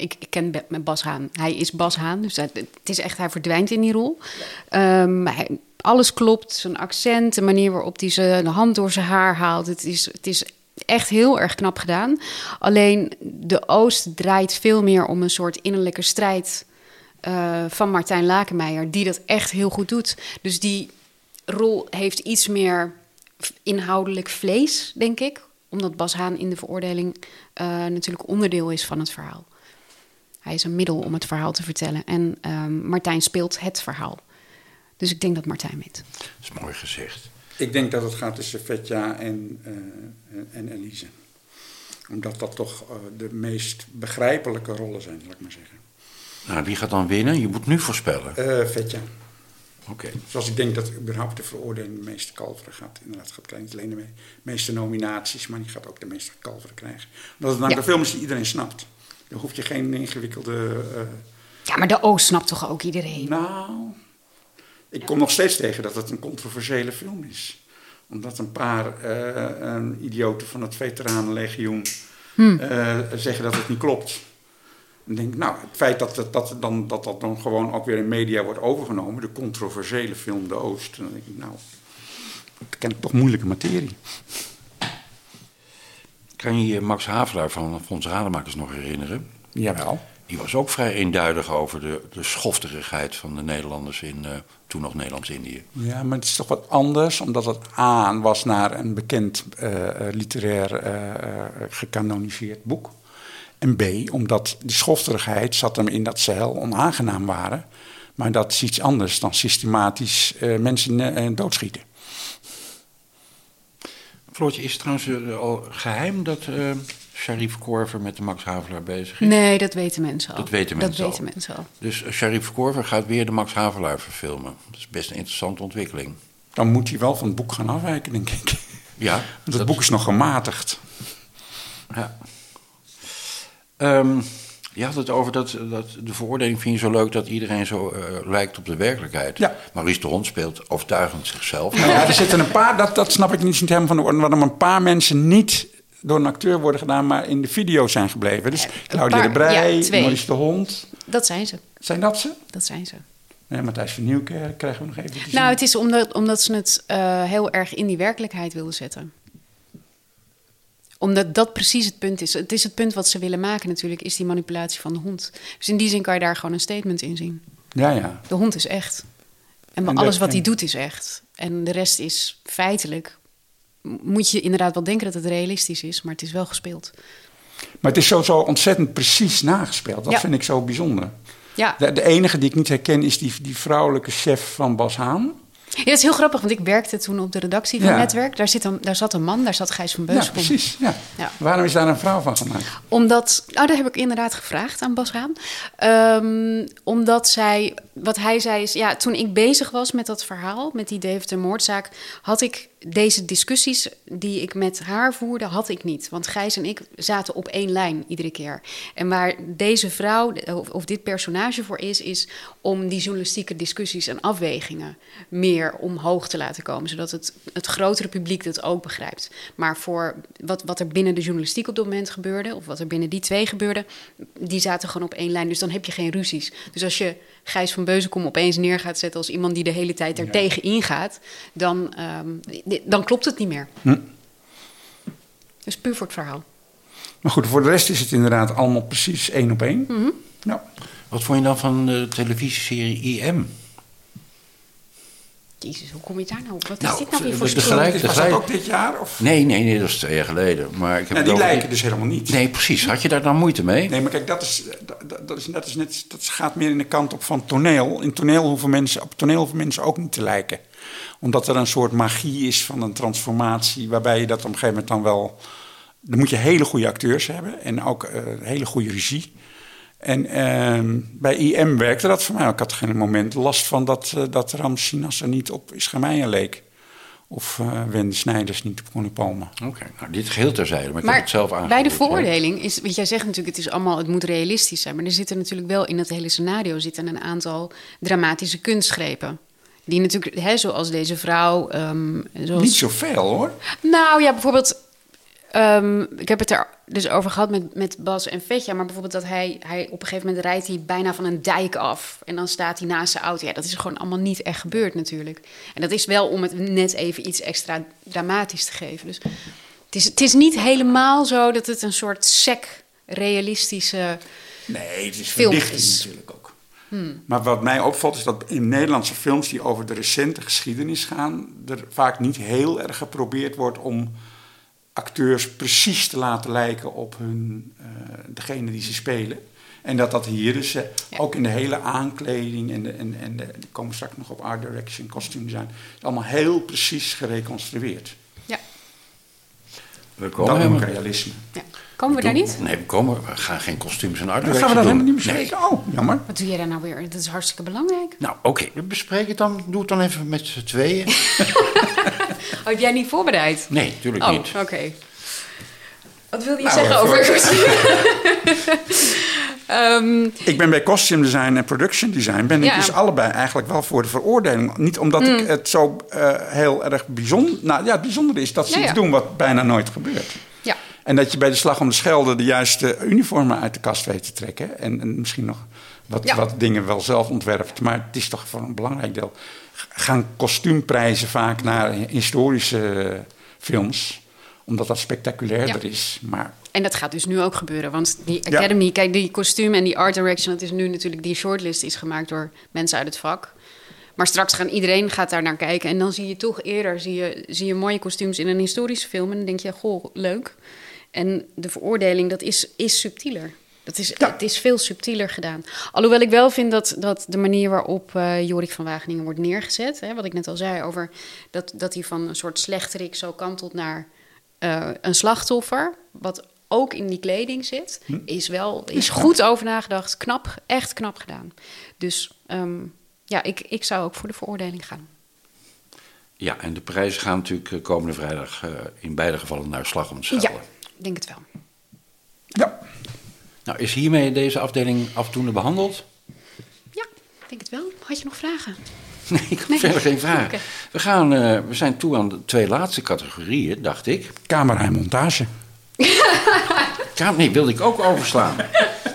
ik, ik ken Bas Haan. Hij is Bas Haan, dus dat- het is echt, hij verdwijnt in die rol. Ehm, hij, alles klopt, zijn accent, de manier waarop hij de hand door zijn haar haalt. Het is, het is echt heel erg knap gedaan. Alleen de Oost draait veel meer om een soort innerlijke strijd eh, van Martijn Lakenmeijer, die dat echt heel goed doet. Dus die rol heeft iets meer inhoudelijk vlees, denk ik. Omdat Bas Haan in de veroordeling eh, natuurlijk onderdeel is van het verhaal. Hij is een middel om het verhaal te vertellen. En ehm, Martijn speelt het verhaal. Dus ik denk dat Martijn wint. Dat is mooi gezegd. Ik denk dat het gaat tussen Vetja en, eh, en Elise. Omdat dat toch eh, de meest begrijpelijke rollen zijn, zal ik maar zeggen. Nou, wie gaat dan winnen? Je moet nu voorspellen. Eh Vetja. Oké. Zoals ik denk dat überhaupt de veroordeling de meeste kalveren gaat. Inderdaad, gaat krijgen niet alleen de me- meeste nominaties, maar die gaat ook de meeste kalveren krijgen. Omdat het namelijk Ja. een film is die iedereen snapt. Dan hoef je geen ingewikkelde... eh, Ja, maar de Oost snapt toch ook iedereen? nou, ik kom nog steeds tegen dat het een controversiële film is. Omdat een paar eh, idioten van het Veteranenlegioen eh, zeggen dat het niet klopt. Dan denk ik, nou, het feit dat dat, dat, dan, dat dat dan gewoon ook weer in media wordt overgenomen, de controversiële film De Oost, dan denk ik, nou, dat ken ik toch moeilijke materie. Kan je je Max Havelaar van Fons Rademakers nog herinneren? Jawel. Die was ook vrij eenduidig over de, de schofterigheid van de Nederlanders in eh, toen nog Nederlands-Indië. Ja, maar het is toch wat anders, omdat het aan was naar een bekend eh, eh, literair eh, gecanoniseerd boek. En B, omdat die schofterigheid zat hem in dat ze heel onaangenaam waren. Maar dat is iets anders dan systematisch mensen doodschieten. Is het trouwens eh, al geheim dat eh Sharif Korver met de Max Havelaar bezig is? Nee, dat weten mensen al. Dat weten mensen Dat al. weten mensen al. Dus eh, Sharif Korver gaat weer de Max Havelaar verfilmen. Dat is best een interessante ontwikkeling. Dan moet hij wel van het boek gaan afwijken, denk ik. Ja, Want het boek is nog gematigd. Ja. Ehm, je had het over dat, dat de veroordeling vind je zo leuk dat iedereen zo eh, lijkt op de werkelijkheid. Ja. Maurice de Hond speelt overtuigend zichzelf. Nou ja, er zitten een paar, dat, dat snap ik niet helemaal van de orde, waarom een paar mensen niet door een acteur worden gedaan, maar in de video zijn gebleven. Dus Claudia paar, de Brij. Maurice de Hond. Dat zijn ze. Zijn dat ze? Dat zijn ze. Nee, Matthijs van Nieuwkerk krijgen we nog even te zien. Nou, het is omdat, omdat ze het eh, heel erg in die werkelijkheid wilden zetten. Omdat dat precies het punt is. Het is het punt wat ze willen maken natuurlijk, is die manipulatie van de hond. Dus in die zin kan je daar gewoon een statement in zien. Ja, ja. De hond is echt. En, En alles wat hij en- doet is echt. En de rest is feitelijk... Moet je inderdaad wel denken dat het realistisch is, maar het is wel gespeeld. Maar het is zo, zo ontzettend precies nagespeeld. Dat Ja. vind ik zo bijzonder. Ja, De, de enige die ik niet herken is die, die vrouwelijke chef van Bas Haan. Ja, het is heel grappig, want ik werkte toen op de redactie van Ja. Netwerk. Daar, zit een, daar zat een man, daar zat Gijs van Ja, Beuskom. precies. Ja. Ja. Waarom is daar een vrouw van gemaakt? Omdat, nou, daar heb ik inderdaad gevraagd aan Bas Haan. Ehm, omdat zij, wat hij zei is, ja, toen ik bezig was met dat verhaal, met die Deventer moordzaak, had ik deze discussies die ik met haar voerde, had ik niet. Want Gijs en ik zaten op één lijn iedere keer. En waar deze vrouw, of, of dit personage voor is, is om die journalistieke discussies en afwegingen meer omhoog te laten komen. Zodat het, het grotere publiek dat ook begrijpt. Maar voor wat, wat er binnen de journalistiek op dat moment gebeurde, of wat er binnen die twee gebeurde, die zaten gewoon op één lijn. Dus dan heb je geen ruzies. Dus als je Gijs van Beuzenkom opeens neer gaat zetten als iemand die de hele tijd er tegen ingaat, dan, ehm, dan klopt het niet meer. Dus puur voor het verhaal. Maar goed, voor de rest is het inderdaad allemaal precies één op één. Mhm. Ja. Wat vond je dan van de televisieserie IM? Jezus, hoe kom je daar nou op? Wat Nou, is dit nou weer de- voor gelijk- Was dat ook dit jaar? Of? Nee, nee, nee, dat is twee jaar geleden. Maar ik heb die over- lijken dus helemaal niet. Nee, precies. Had je daar dan moeite mee? Nee, maar kijk, dat, is, dat, dat, is, dat, is net, dat gaat meer in de kant op van toneel. In toneel hoeven mensen, op toneel hoeven mensen ook niet te lijken. Omdat er een soort magie is van een transformatie... waarbij je dat op een gegeven moment dan wel... Dan moet je hele goede acteurs hebben en ook eh, hele goede regie. En ehm, bij IM werkte dat voor mij. Ik had geen moment last van dat, eh, dat Ramsinas er niet op Ischameia leek. Of eh Wende Snijders niet op Connie Palme. Oké, nou, dit geheel terzijde, maar ik heb Maar het zelf aangevoerd. bij de hè. veroordeling is, want jij zegt natuurlijk, het is allemaal, het moet realistisch zijn, maar er zitten natuurlijk wel in het hele scenario zitten een aantal dramatische kunstgrepen. Die natuurlijk, hè, zoals deze vrouw. ehm, zoals, Niet zoveel hoor. Nou ja, bijvoorbeeld. Ehm, ik heb het er dus over gehad met, met Bas en Vetja. Maar bijvoorbeeld dat hij, hij op een gegeven moment rijdt hij bijna van een dijk af. En dan staat hij naast zijn auto. Ja, dat is gewoon allemaal niet echt gebeurd natuurlijk. En dat is wel om het net even iets extra dramatisch te geven. Dus het is, het is niet helemaal zo dat het een soort sec realistische... Nee, het is is. natuurlijk ook. Maar wat mij opvalt is dat in Nederlandse films die over de recente geschiedenis gaan, er vaak niet heel erg geprobeerd wordt om acteurs precies te laten lijken op hun, eh, degene die ze spelen. En dat dat hier is, eh, ook in de hele aankleding en, de, en, en de, ik kom straks nog op art direction, costume design, is allemaal heel precies gereconstrueerd. Ja, We Dat komen noem ik helemaal... realisme. ja. Komen we daar niet? Nee, we, komen, we gaan geen kostuums en art Dan gaan we dat helemaal niet doen. bespreken. Oh, jammer. Wat doe jij daar nou weer? Dat is hartstikke belangrijk. Nou, oké, we bespreken het dan. Doe het dan even met z'n tweeën. Oh, heb jij niet voorbereid? Nee, natuurlijk Oh, niet. oké. Wat wilde je Nou, zeggen over... Ehm, Ik ben bij costume design en production design ben ik dus allebei eigenlijk wel voor de veroordeling. Niet omdat ik het zo eh, heel erg bijzonder... Nou ja, het bijzondere is dat ze Ja, iets ja. doen wat bijna nooit gebeurt. En dat je bij de Slag om de Schelde de juiste uniformen uit de kast weet te trekken. En, en misschien nog wat, Ja. wat dingen wel zelf ontwerpt. Maar het is toch voor een belangrijk deel. Gaan kostuumprijzen vaak naar historische films. Omdat dat spectaculairder Ja. is. Maar En dat gaat dus nu ook gebeuren. Want die Ja. Academy, kijk, die kostuum en die art direction... dat is nu natuurlijk, die shortlist is gemaakt door mensen uit het vak. Maar straks gaan iedereen gaat daar naar kijken. En dan zie je toch eerder zie je, zie je mooie kostuums in een historische film. En dan denk je, goh, leuk. En de veroordeling, dat is, is subtieler. Dat is, Het is veel subtieler gedaan. Alhoewel ik wel vind dat, dat de manier waarop eh, Jorik van Wageningen wordt neergezet... Hè, wat ik net al zei over dat, dat hij van een soort slechterik zo kantelt naar eh, een slachtoffer... wat ook in die kleding zit, is wel is goed over nagedacht. Knap, echt knap gedaan. Dus ehm, ja, ik, ik zou ook voor de veroordeling gaan. Ja, en de prijzen gaan natuurlijk eh, komende vrijdag eh, in beide gevallen naar Slag om. Ja, denk het wel. ja, Nou, is hiermee deze afdeling afdoende behandeld? Ja, ik denk het wel. Had je nog vragen? Nee, ik heb Nee. verder geen vraag. Oké. We, gaan, eh, we zijn toe aan de twee laatste categorieën, dacht ik. camera en montage. Nee, wilde ik ook overslaan.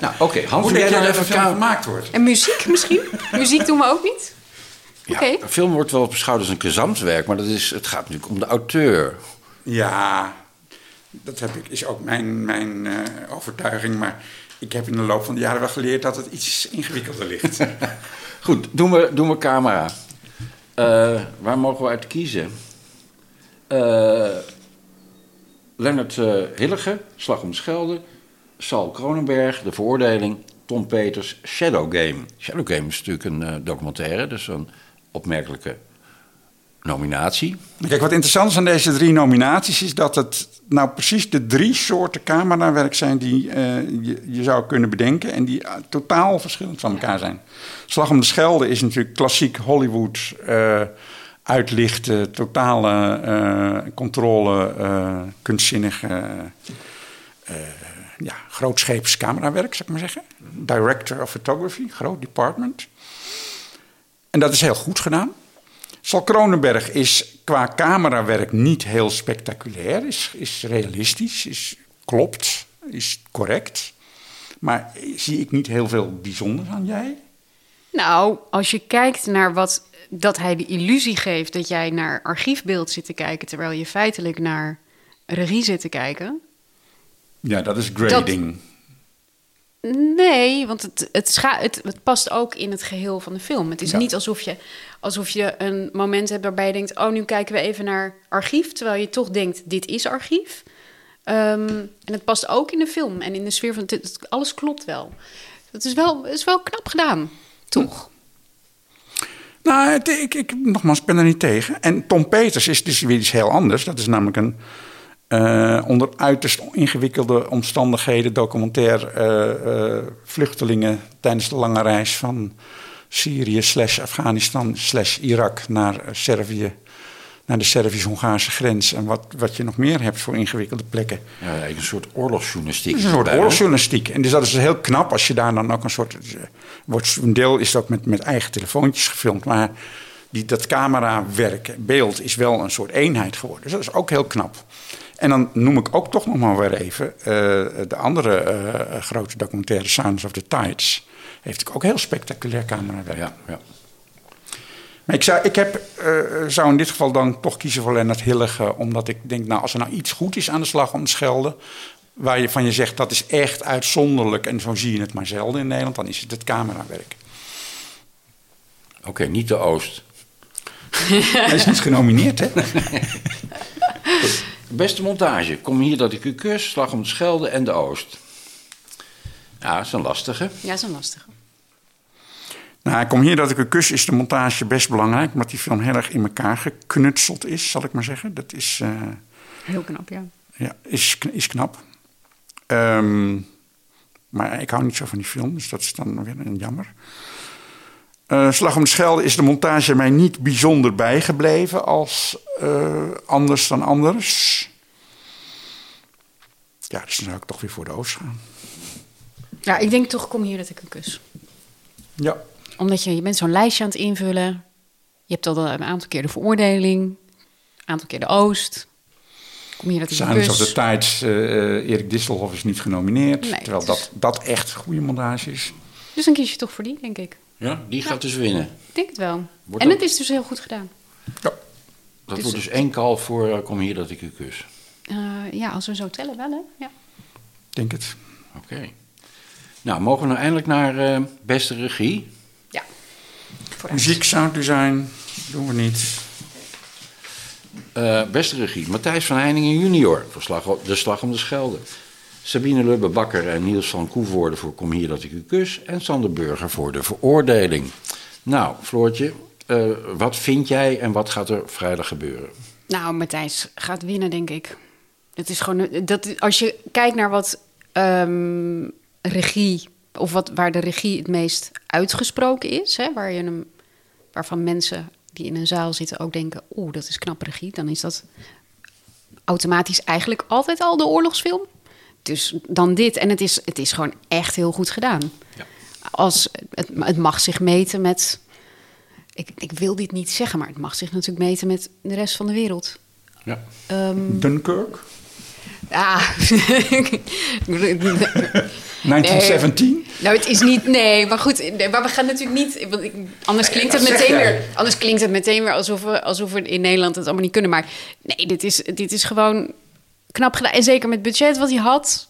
nou, oké, Hans, Hoe jij dan dat even film gemaakt wordt? En muziek misschien? muziek doen we ook niet? Ja, Oké. Een film wordt wel beschouwd als een gezamtwerk, maar dat is, het gaat natuurlijk om de auteur. Ja, dat heb ik, is ook mijn, mijn eh, overtuiging. Maar ik heb in de loop van de jaren wel geleerd dat het iets ingewikkelder ligt. Goed, doen we, doen we camera. Eh, waar mogen we uit kiezen? Eh Lennart Hillige, Slag om de Schelde. Sal Kronenberg, De Veroordeling. Tom Peters, Shadow Game. Shadow Game is natuurlijk een documentaire, dus een opmerkelijke nominatie. Kijk, wat interessant is aan deze drie nominaties is dat het nou precies de drie soorten camerawerk zijn die eh, je, zou kunnen bedenken en die eh, totaal verschillend van elkaar zijn. Slag om de Schelde is natuurlijk klassiek Hollywood, eh, uitlichten, totale controle, kunstzinnige, ja, grootscheeps camerawerk, zou ik maar zeggen. Director of Photography, groot department. En dat is heel goed gedaan. Sal Kronenberg is qua camerawerk niet heel spectaculair, is, is realistisch, is, klopt, is correct. Maar zie ik niet heel veel bijzonders aan jij? Nou, als je kijkt naar wat dat hij de illusie geeft dat jij naar archiefbeeld zit te kijken, terwijl je feitelijk naar regie zit te kijken. Ja, dat is grading. Nee, want het, het, het, het past ook in het geheel van de film. Het is Ja. niet alsof je, alsof je een moment hebt waarbij je denkt: oh, nu kijken we even naar archief, terwijl je toch denkt: dit is archief. Ehm, en het past ook in de film en in de sfeer van het, alles klopt wel. Het is wel, het is wel knap gedaan, toch? Nou, ik, ik, nogmaals, ik ben er niet tegen. En Tom Peters is dus weer iets heel anders. Dat is namelijk een eh, onder uiterst ingewikkelde omstandigheden documentair eh, eh, vluchtelingen tijdens de lange reis van Syrië slash Afghanistan slash Irak naar Servië, naar de Servisch-Hongaarse grens. En wat, wat je nog meer hebt voor ingewikkelde plekken. Ja, eigenlijk een soort oorlogsjournalistiek. Het is een soort oorlogsjournalistiek. En dus dat is heel knap als je daar dan ook een soort... Wordt, een deel is ook met, met eigen telefoontjes gefilmd. Maar die, dat camerawerk, beeld, is wel een soort eenheid geworden. Dus dat is ook heel knap. En dan noem ik ook toch nog maar weer even... eh, de andere eh, grote documentaire Sounds of the Tides... heeft ook heel spectaculair camerawerk. Ja, ja. Maar ik zou, ik heb, eh, zou in dit geval dan toch kiezen voor Lennart Hillige. Omdat ik denk, nou, als er nou iets goed is aan de slag om te schelden. waar je van je zegt dat is echt uitzonderlijk. en zo zie je het maar zelden in Nederland. dan is het het camerawerk. Oké, niet de Oost. Hij is niet genomineerd, hè? Beste montage. Kom hier dat ik u kus. Slag om de Schelde en de Oost. Ja, dat is een lastige. Ja, dat is een lastige. Nou, ik kom hier dat ik een kus is de montage best belangrijk. Omdat die film heel erg in elkaar geknutseld is, zal ik maar zeggen. Dat is. eh, Heel knap, ja. Ja, is, is knap. Ehm, maar ik hou niet zo van die film, dus dat is dan weer een jammer. Eh, Slag om de Schelde is de montage mij niet bijzonder bijgebleven als eh, anders dan anders. Ja, dus dan zou ik toch weer voor de Oost gaan. Ja, ik denk toch, kom hier dat ik een kus. Ja. Omdat je, je bent zo'n lijstje aan het invullen. Je hebt al een aantal keer de veroordeling. Een aantal keer de Oost. Kom hier dat ik een Silence kus. of the Tides, eh, eh, Erik Distelhoff is niet genomineerd. Nee, terwijl dus- dat, dat echt goede montage is. Dus dan kies je toch voor die, denk ik. Ja, die gaat dus winnen. Ik denk het wel. Wordt en dat- het is dus heel goed gedaan. Ja. Dat Dus- wordt dus één call voor eh, Kom hier dat ik u kus. Eh, ja, als we zo tellen wel, hè? Ja. Ik denk het. Oké. Nou, mogen we nou eindelijk naar eh, beste regie? ja. Vooruit. Muziek, sounddesign, doen we niet. Eh, beste regie, Matthijs van Heiningen junior voor slag, op- De Slag om de Schelde. Sabine Lubbe Bakker en Niels van Koevoorde voor Kom hier dat ik u kus. En Sander Burger voor De Veroordeling. Nou, Floortje, eh, wat vind jij en wat gaat er vrijdag gebeuren? Nou, Matthijs gaat winnen, denk ik. Het is gewoon, dat, als je kijkt naar wat ehm, regie, of wat, waar de regie het meest uitgesproken is, hè, waar je waarvan mensen die in een zaal zitten ook denken: oeh, dat is knap regie, dan is dat automatisch eigenlijk altijd al de oorlogsfilm. Dus dan dit. En het is, het is gewoon echt heel goed gedaan. Ja. Als, het, het mag zich meten met. Ik, ik wil dit niet zeggen, maar het mag zich natuurlijk meten met de rest van de wereld. Ja. Ehm, Dunkirk, ah. 1917. nou, het is niet. Nee, maar goed. nee, Maar we gaan natuurlijk niet. Want ik, anders klinkt het meteen weer. Anders klinkt het meteen weer alsof we, alsof we in Nederland het allemaal niet kunnen. Maar nee, dit is, dit is gewoon knap gedaan. En zeker met het budget wat hij had,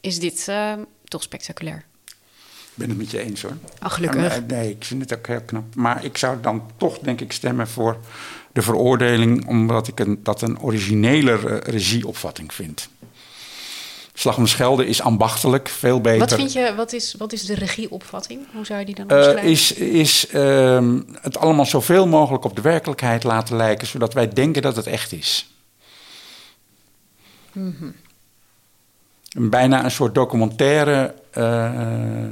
is dit eh, toch spectaculair. Ik ben het met je eens hoor. Oh, gelukkig. Maar, nee, ik vind het ook heel knap. Maar ik zou dan toch, denk ik, stemmen voor de veroordeling, omdat ik een, dat een originele eh, regieopvatting vind. Slag om de Schelde is ambachtelijk, veel beter. Wat vind je, wat is, wat is de regieopvatting? Hoe zou je die dan Eh, omschrijven? is is ehm, het allemaal zoveel mogelijk op de werkelijkheid laten lijken, zodat wij denken dat het echt is. Een Bijna een soort documentaire, eh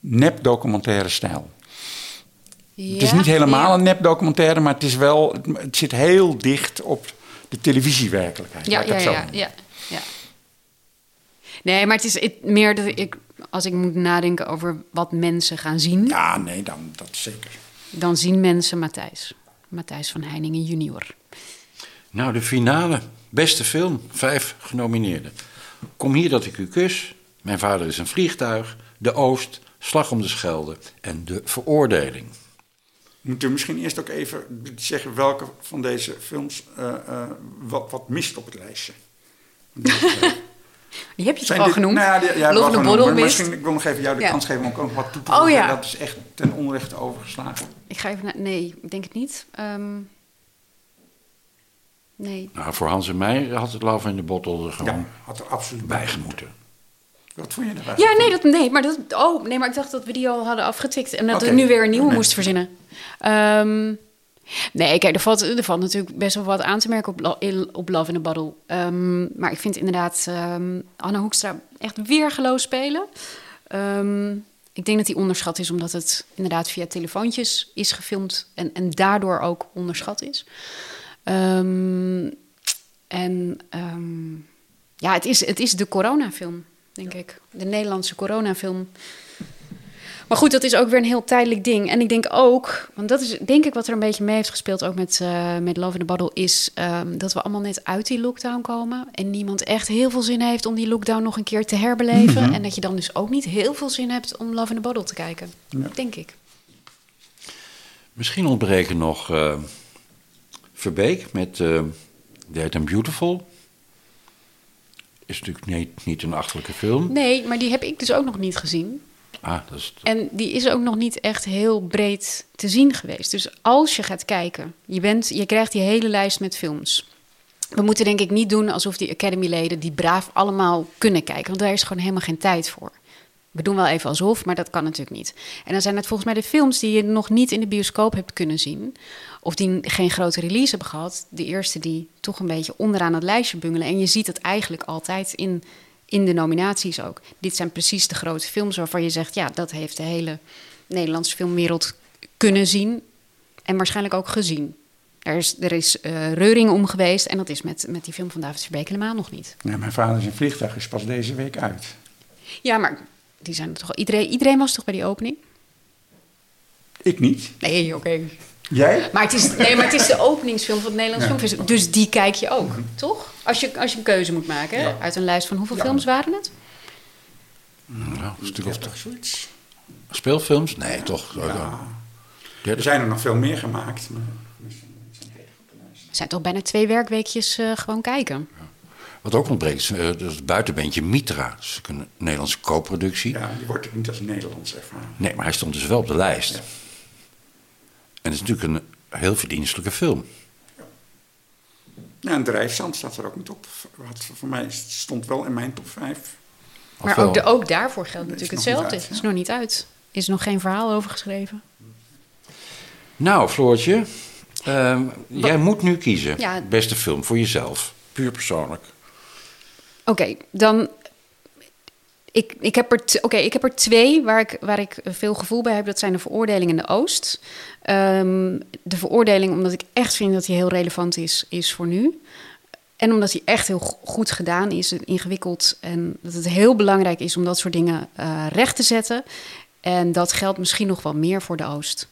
nep-documentaire stijl. Het is Ja? niet helemaal Ja. een nep-documentaire, maar het, is wel, het, zit heel dicht op de televisiewerkelijkheid. Ja, ja, ja, ja, ja. Nee, maar het is het- meer dat ik, als ik moet nadenken over wat mensen gaan zien, Ja, nee, dan, dat zeker. dan zien mensen Matthijs. Matthijs van Heiningen junior. Nou, de finale. Beste film. Vijf genomineerden. Kom hier dat ik u kus. Mijn vader is een vliegtuig. De Oost. Slag om de Schelde. En de veroordeling. Moeten we misschien eerst ook even zeggen welke van deze films eh, eh, wat, wat mist op het lijstje? Die heb je toch al dit- genoemd? Nou ja, die- ja. Misschien, ik wil nog even jou de Ja. kans geven om ook nog wat toe te Oh, voegen. ja. Dat is echt ten onrechte overgeslagen. Ik ga even naar... Nee, ik denk het niet. Ehm, nee. Nou, voor Hans en mij had het Love in de Bottle er gewoon Ja, had er absoluut bij gemoeten. Wat vond je ervan? Ja, nee, dat, nee, maar dat, oh, nee, maar ik dacht dat we die al hadden afgetikt en dat we nu weer een nieuwe Nee. moesten verzinnen. Ehm, nee, kijk, er valt, er valt natuurlijk best wel wat aan te merken op, op Love in a Bottle. Ehm, maar ik vind inderdaad ehm Anna Hoekstra echt weergeloos spelen. Ehm, ik denk dat hij onderschat is omdat het inderdaad via telefoontjes is gefilmd en, en daardoor ook onderschat is. Ehm, en ehm, ja, het is, het is de coronafilm, denk ik. De Nederlandse coronafilm. Maar goed, dat is ook weer een heel tijdelijk ding. En ik denk ook, want dat is denk ik wat er een beetje mee heeft gespeeld, ook met, eh, met Love in the Bottle, is ehm, dat we allemaal net uit die lockdown komen. En niemand echt heel veel zin heeft om die lockdown nog een keer te herbeleven. En dat je dan dus ook niet heel veel zin hebt om Love in the Bottle te kijken. Ja. Denk ik. Misschien ontbreken nog eh, Verbeek met eh Dead and Beautiful. Is natuurlijk niet, niet een achterlijke film. Nee, maar die heb ik dus ook nog niet gezien. Ah, dat is, En die is ook nog niet echt heel breed te zien geweest. Dus als je gaat kijken, je, bent, je krijgt die hele lijst met films. We moeten denk ik niet doen alsof die Academy-leden die braaf allemaal kunnen kijken. Want daar is gewoon helemaal geen tijd voor. We doen wel even alsof, maar dat kan natuurlijk niet. En dan zijn het volgens mij de films die je nog niet in de bioscoop hebt kunnen zien. Of die geen grote release hebben gehad. De eerste die toch een beetje onderaan het lijstje bungelen. En je ziet het eigenlijk altijd in, in de nominaties ook. Dit zijn precies de grote films waarvan je zegt... ja, dat heeft de hele Nederlandse filmwereld kunnen zien. En waarschijnlijk ook gezien. Er is, er is eh, reuring om geweest. En dat is met, met die film van David Verbeek helemaal nog niet. Ja, mijn vader is een vliegtuig is pas deze week uit. Ja, maar die zijn er toch... Iedereen, iedereen was toch bij die opening? Ik niet. Nee, oké. Jij? Maar het is, nee, maar het is de openingsfilm van het Nederlands Ja. Filmfestival. Dus die kijk je ook, toch? Als je, als je een keuze moet maken. Ja. Uit een lijst van hoeveel Ja. films waren het? nou, een stuk of 30 zoiets. speelfilms? Nee, toch? Ja. Er 30. zijn er nog veel meer gemaakt. Maar... Zijn toch bijna twee werkweekjes eh, gewoon kijken. Wat ook ontbreekt eh, dat is het buitenbeentje Mitra. Dat is ook een Nederlandse co-productie. Ja, die wordt ook niet als Nederlands ervaren. Nee, maar hij stond dus wel op de lijst. Ja. En het is natuurlijk een heel verdienstelijke film. Ja, en Drijfzand staat er ook niet op. Wat voor mij stond wel in mijn top 5. Maar ook, de, ook daarvoor geldt Dat natuurlijk hetzelfde. Het is nog niet uit. Is nog geen verhaal over geschreven. Nou, Floortje, ehm, jij moet nu kiezen. Ja. Beste film voor jezelf. Puur persoonlijk. Oké, dan. Ik, ik, heb er oké, ik heb er twee waar ik, waar ik veel gevoel bij heb. Dat zijn de veroordeling en de Oost. Ehm, de veroordeling, omdat ik echt vind dat hij heel relevant is, is voor nu. En omdat hij echt heel go- goed gedaan is, ingewikkeld. En dat het heel belangrijk is om dat soort dingen eh, recht te zetten. En dat geldt misschien nog wel meer voor de Oost.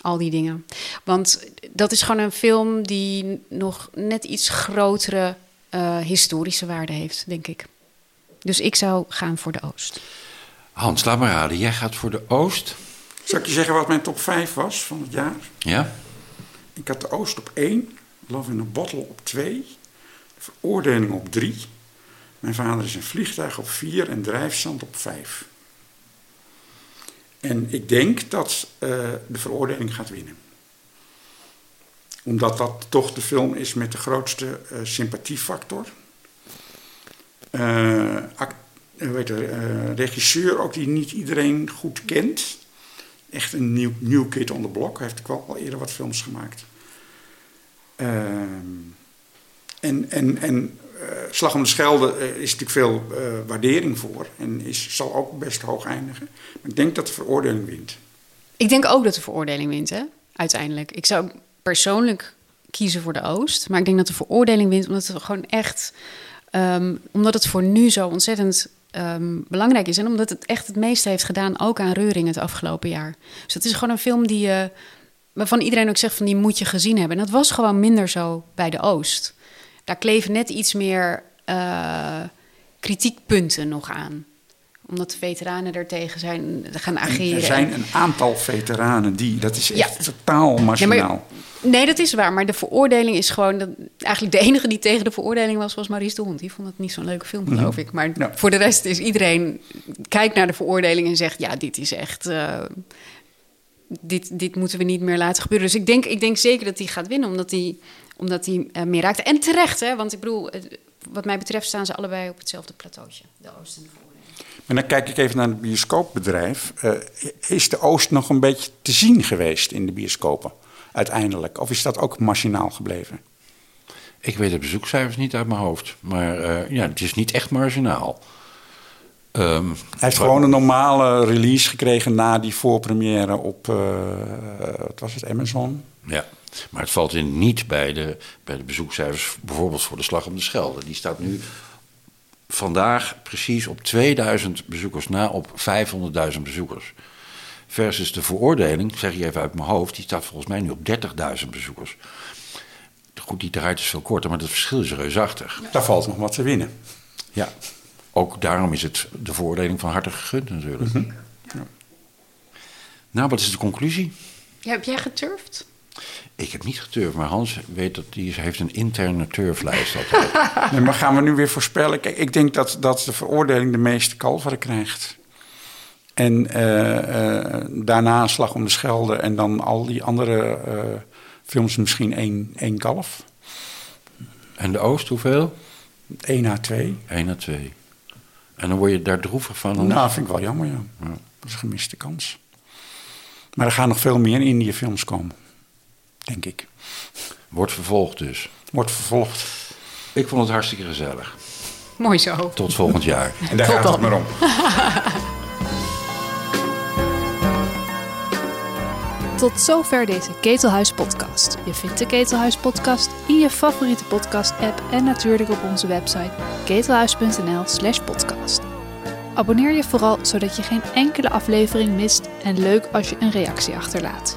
Al die dingen. Want dat is gewoon een film die nog net iets grotere eh, historische waarde heeft, denk ik. Dus ik zou gaan voor de Oost. Hans, laat maar raden. Jij gaat voor de Oost. Zal ik je zeggen wat mijn top 5 was van het jaar? Ja? Ik had de Oost op 1, Love in a Bottle op 2, Veroordeling op 3, Mijn vader is een vliegtuig op 4 en Drijfzand op 5. En ik denk dat eh, de veroordeling gaat winnen. Omdat dat toch de film is met de grootste eh, sympathiefactor. heet het, eh, regisseur ook die niet iedereen goed kent. Echt een nieuw, nieuw kid on the block. Hij heeft ook wel al eerder wat films gemaakt. Ehm, en en, en Slag om de Schelde is natuurlijk veel waardering voor. En is, zal ook best hoog eindigen. Maar ik denk dat de veroordeling wint. Ik denk ook dat de veroordeling wint, hè? uiteindelijk. Ik zou persoonlijk kiezen voor de Oost. Maar ik denk dat de veroordeling wint, omdat het gewoon echt... ehm, omdat het voor nu zo ontzettend ehm, belangrijk is. En omdat het echt het meeste heeft gedaan, ook aan Reuring het afgelopen jaar. Dus het is gewoon een film die, eh, waarvan iedereen ook zegt van die moet je gezien hebben. En dat was gewoon minder zo bij de Oost. Daar kleven net iets meer eh, kritiekpunten nog aan. Omdat de veteranen er tegen zijn gaan En ageren. er zijn een aantal veteranen die, dat is Ja. echt totaal machinaal. Nee, dat is waar. Maar de veroordeling is gewoon... Dat, eigenlijk de enige die tegen de veroordeling was, was Maurice de Hond. Die vond het niet zo'n leuke film, geloof ik. Maar Ja. voor de rest is iedereen... kijkt naar de veroordeling en zegt... ja, dit is echt... eh, dit, dit moeten we niet meer laten gebeuren. Dus ik denk, ik denk zeker dat hij gaat winnen, omdat hij, omdat hij eh, meer raakt. En terecht, hè? Want ik bedoel, wat mij betreft staan ze allebei op hetzelfde plateautje. De Oost en de Maar dan kijk ik even naar het bioscoopbedrijf. Eh, is de Oost nog een beetje te zien geweest in de bioscopen uiteindelijk? Of is dat ook machinaal gebleven? Ik weet de bezoekcijfers niet uit mijn hoofd. Maar eh, ja, het is niet echt marginaal. Ehm, Hij heeft gewoon een normale release gekregen na die voorpremière op, eh, wat was het, Amazon? Ja, maar het valt in niet bij de, bij de bezoekcijfers, bijvoorbeeld voor de Slag om de Schelde. Die staat nu vandaag precies op 2000 bezoekers na op 500.000 bezoekers. Versus de veroordeling, zeg je even uit mijn hoofd, die staat volgens mij nu op 30.000 bezoekers. Goed, die draait is veel korter, maar het verschil is reusachtig. Daar valt nog wat te winnen. Ja, ook daarom is het de veroordeling van harte gegund natuurlijk. Nou, wat is de conclusie? Ja, heb jij geturfd? Ik heb niet geturfd, maar Hans weet dat die heeft een interne turflijst. Nee, maar gaan we nu weer voorspellen? Kijk, ik denk dat, dat de veroordeling de meeste kalveren krijgt. En eh, eh, daarna Slag om de Schelde en dan al die andere eh, films misschien één, één kalf. En de Oost, hoeveel? 1 à 2. 1 à 2. En dan word je daar droevig van. Hans? Nou, vind ik wel jammer, ja. Dat is een gemiste kans. Maar er gaan nog veel meer Indië-films komen. Denk ik. Wordt vervolgd dus. Wordt vervolgd. Ik vond het hartstikke gezellig. Mooi zo. Tot volgend jaar. En daar gaat het maar om. Tot zover deze Ketelhuis podcast. Je vindt de Ketelhuis podcast in je favoriete podcast app en natuurlijk op onze website ketelhuis.nl slash podcast. Abonneer je vooral zodat je geen enkele aflevering mist en leuk als je een reactie achterlaat.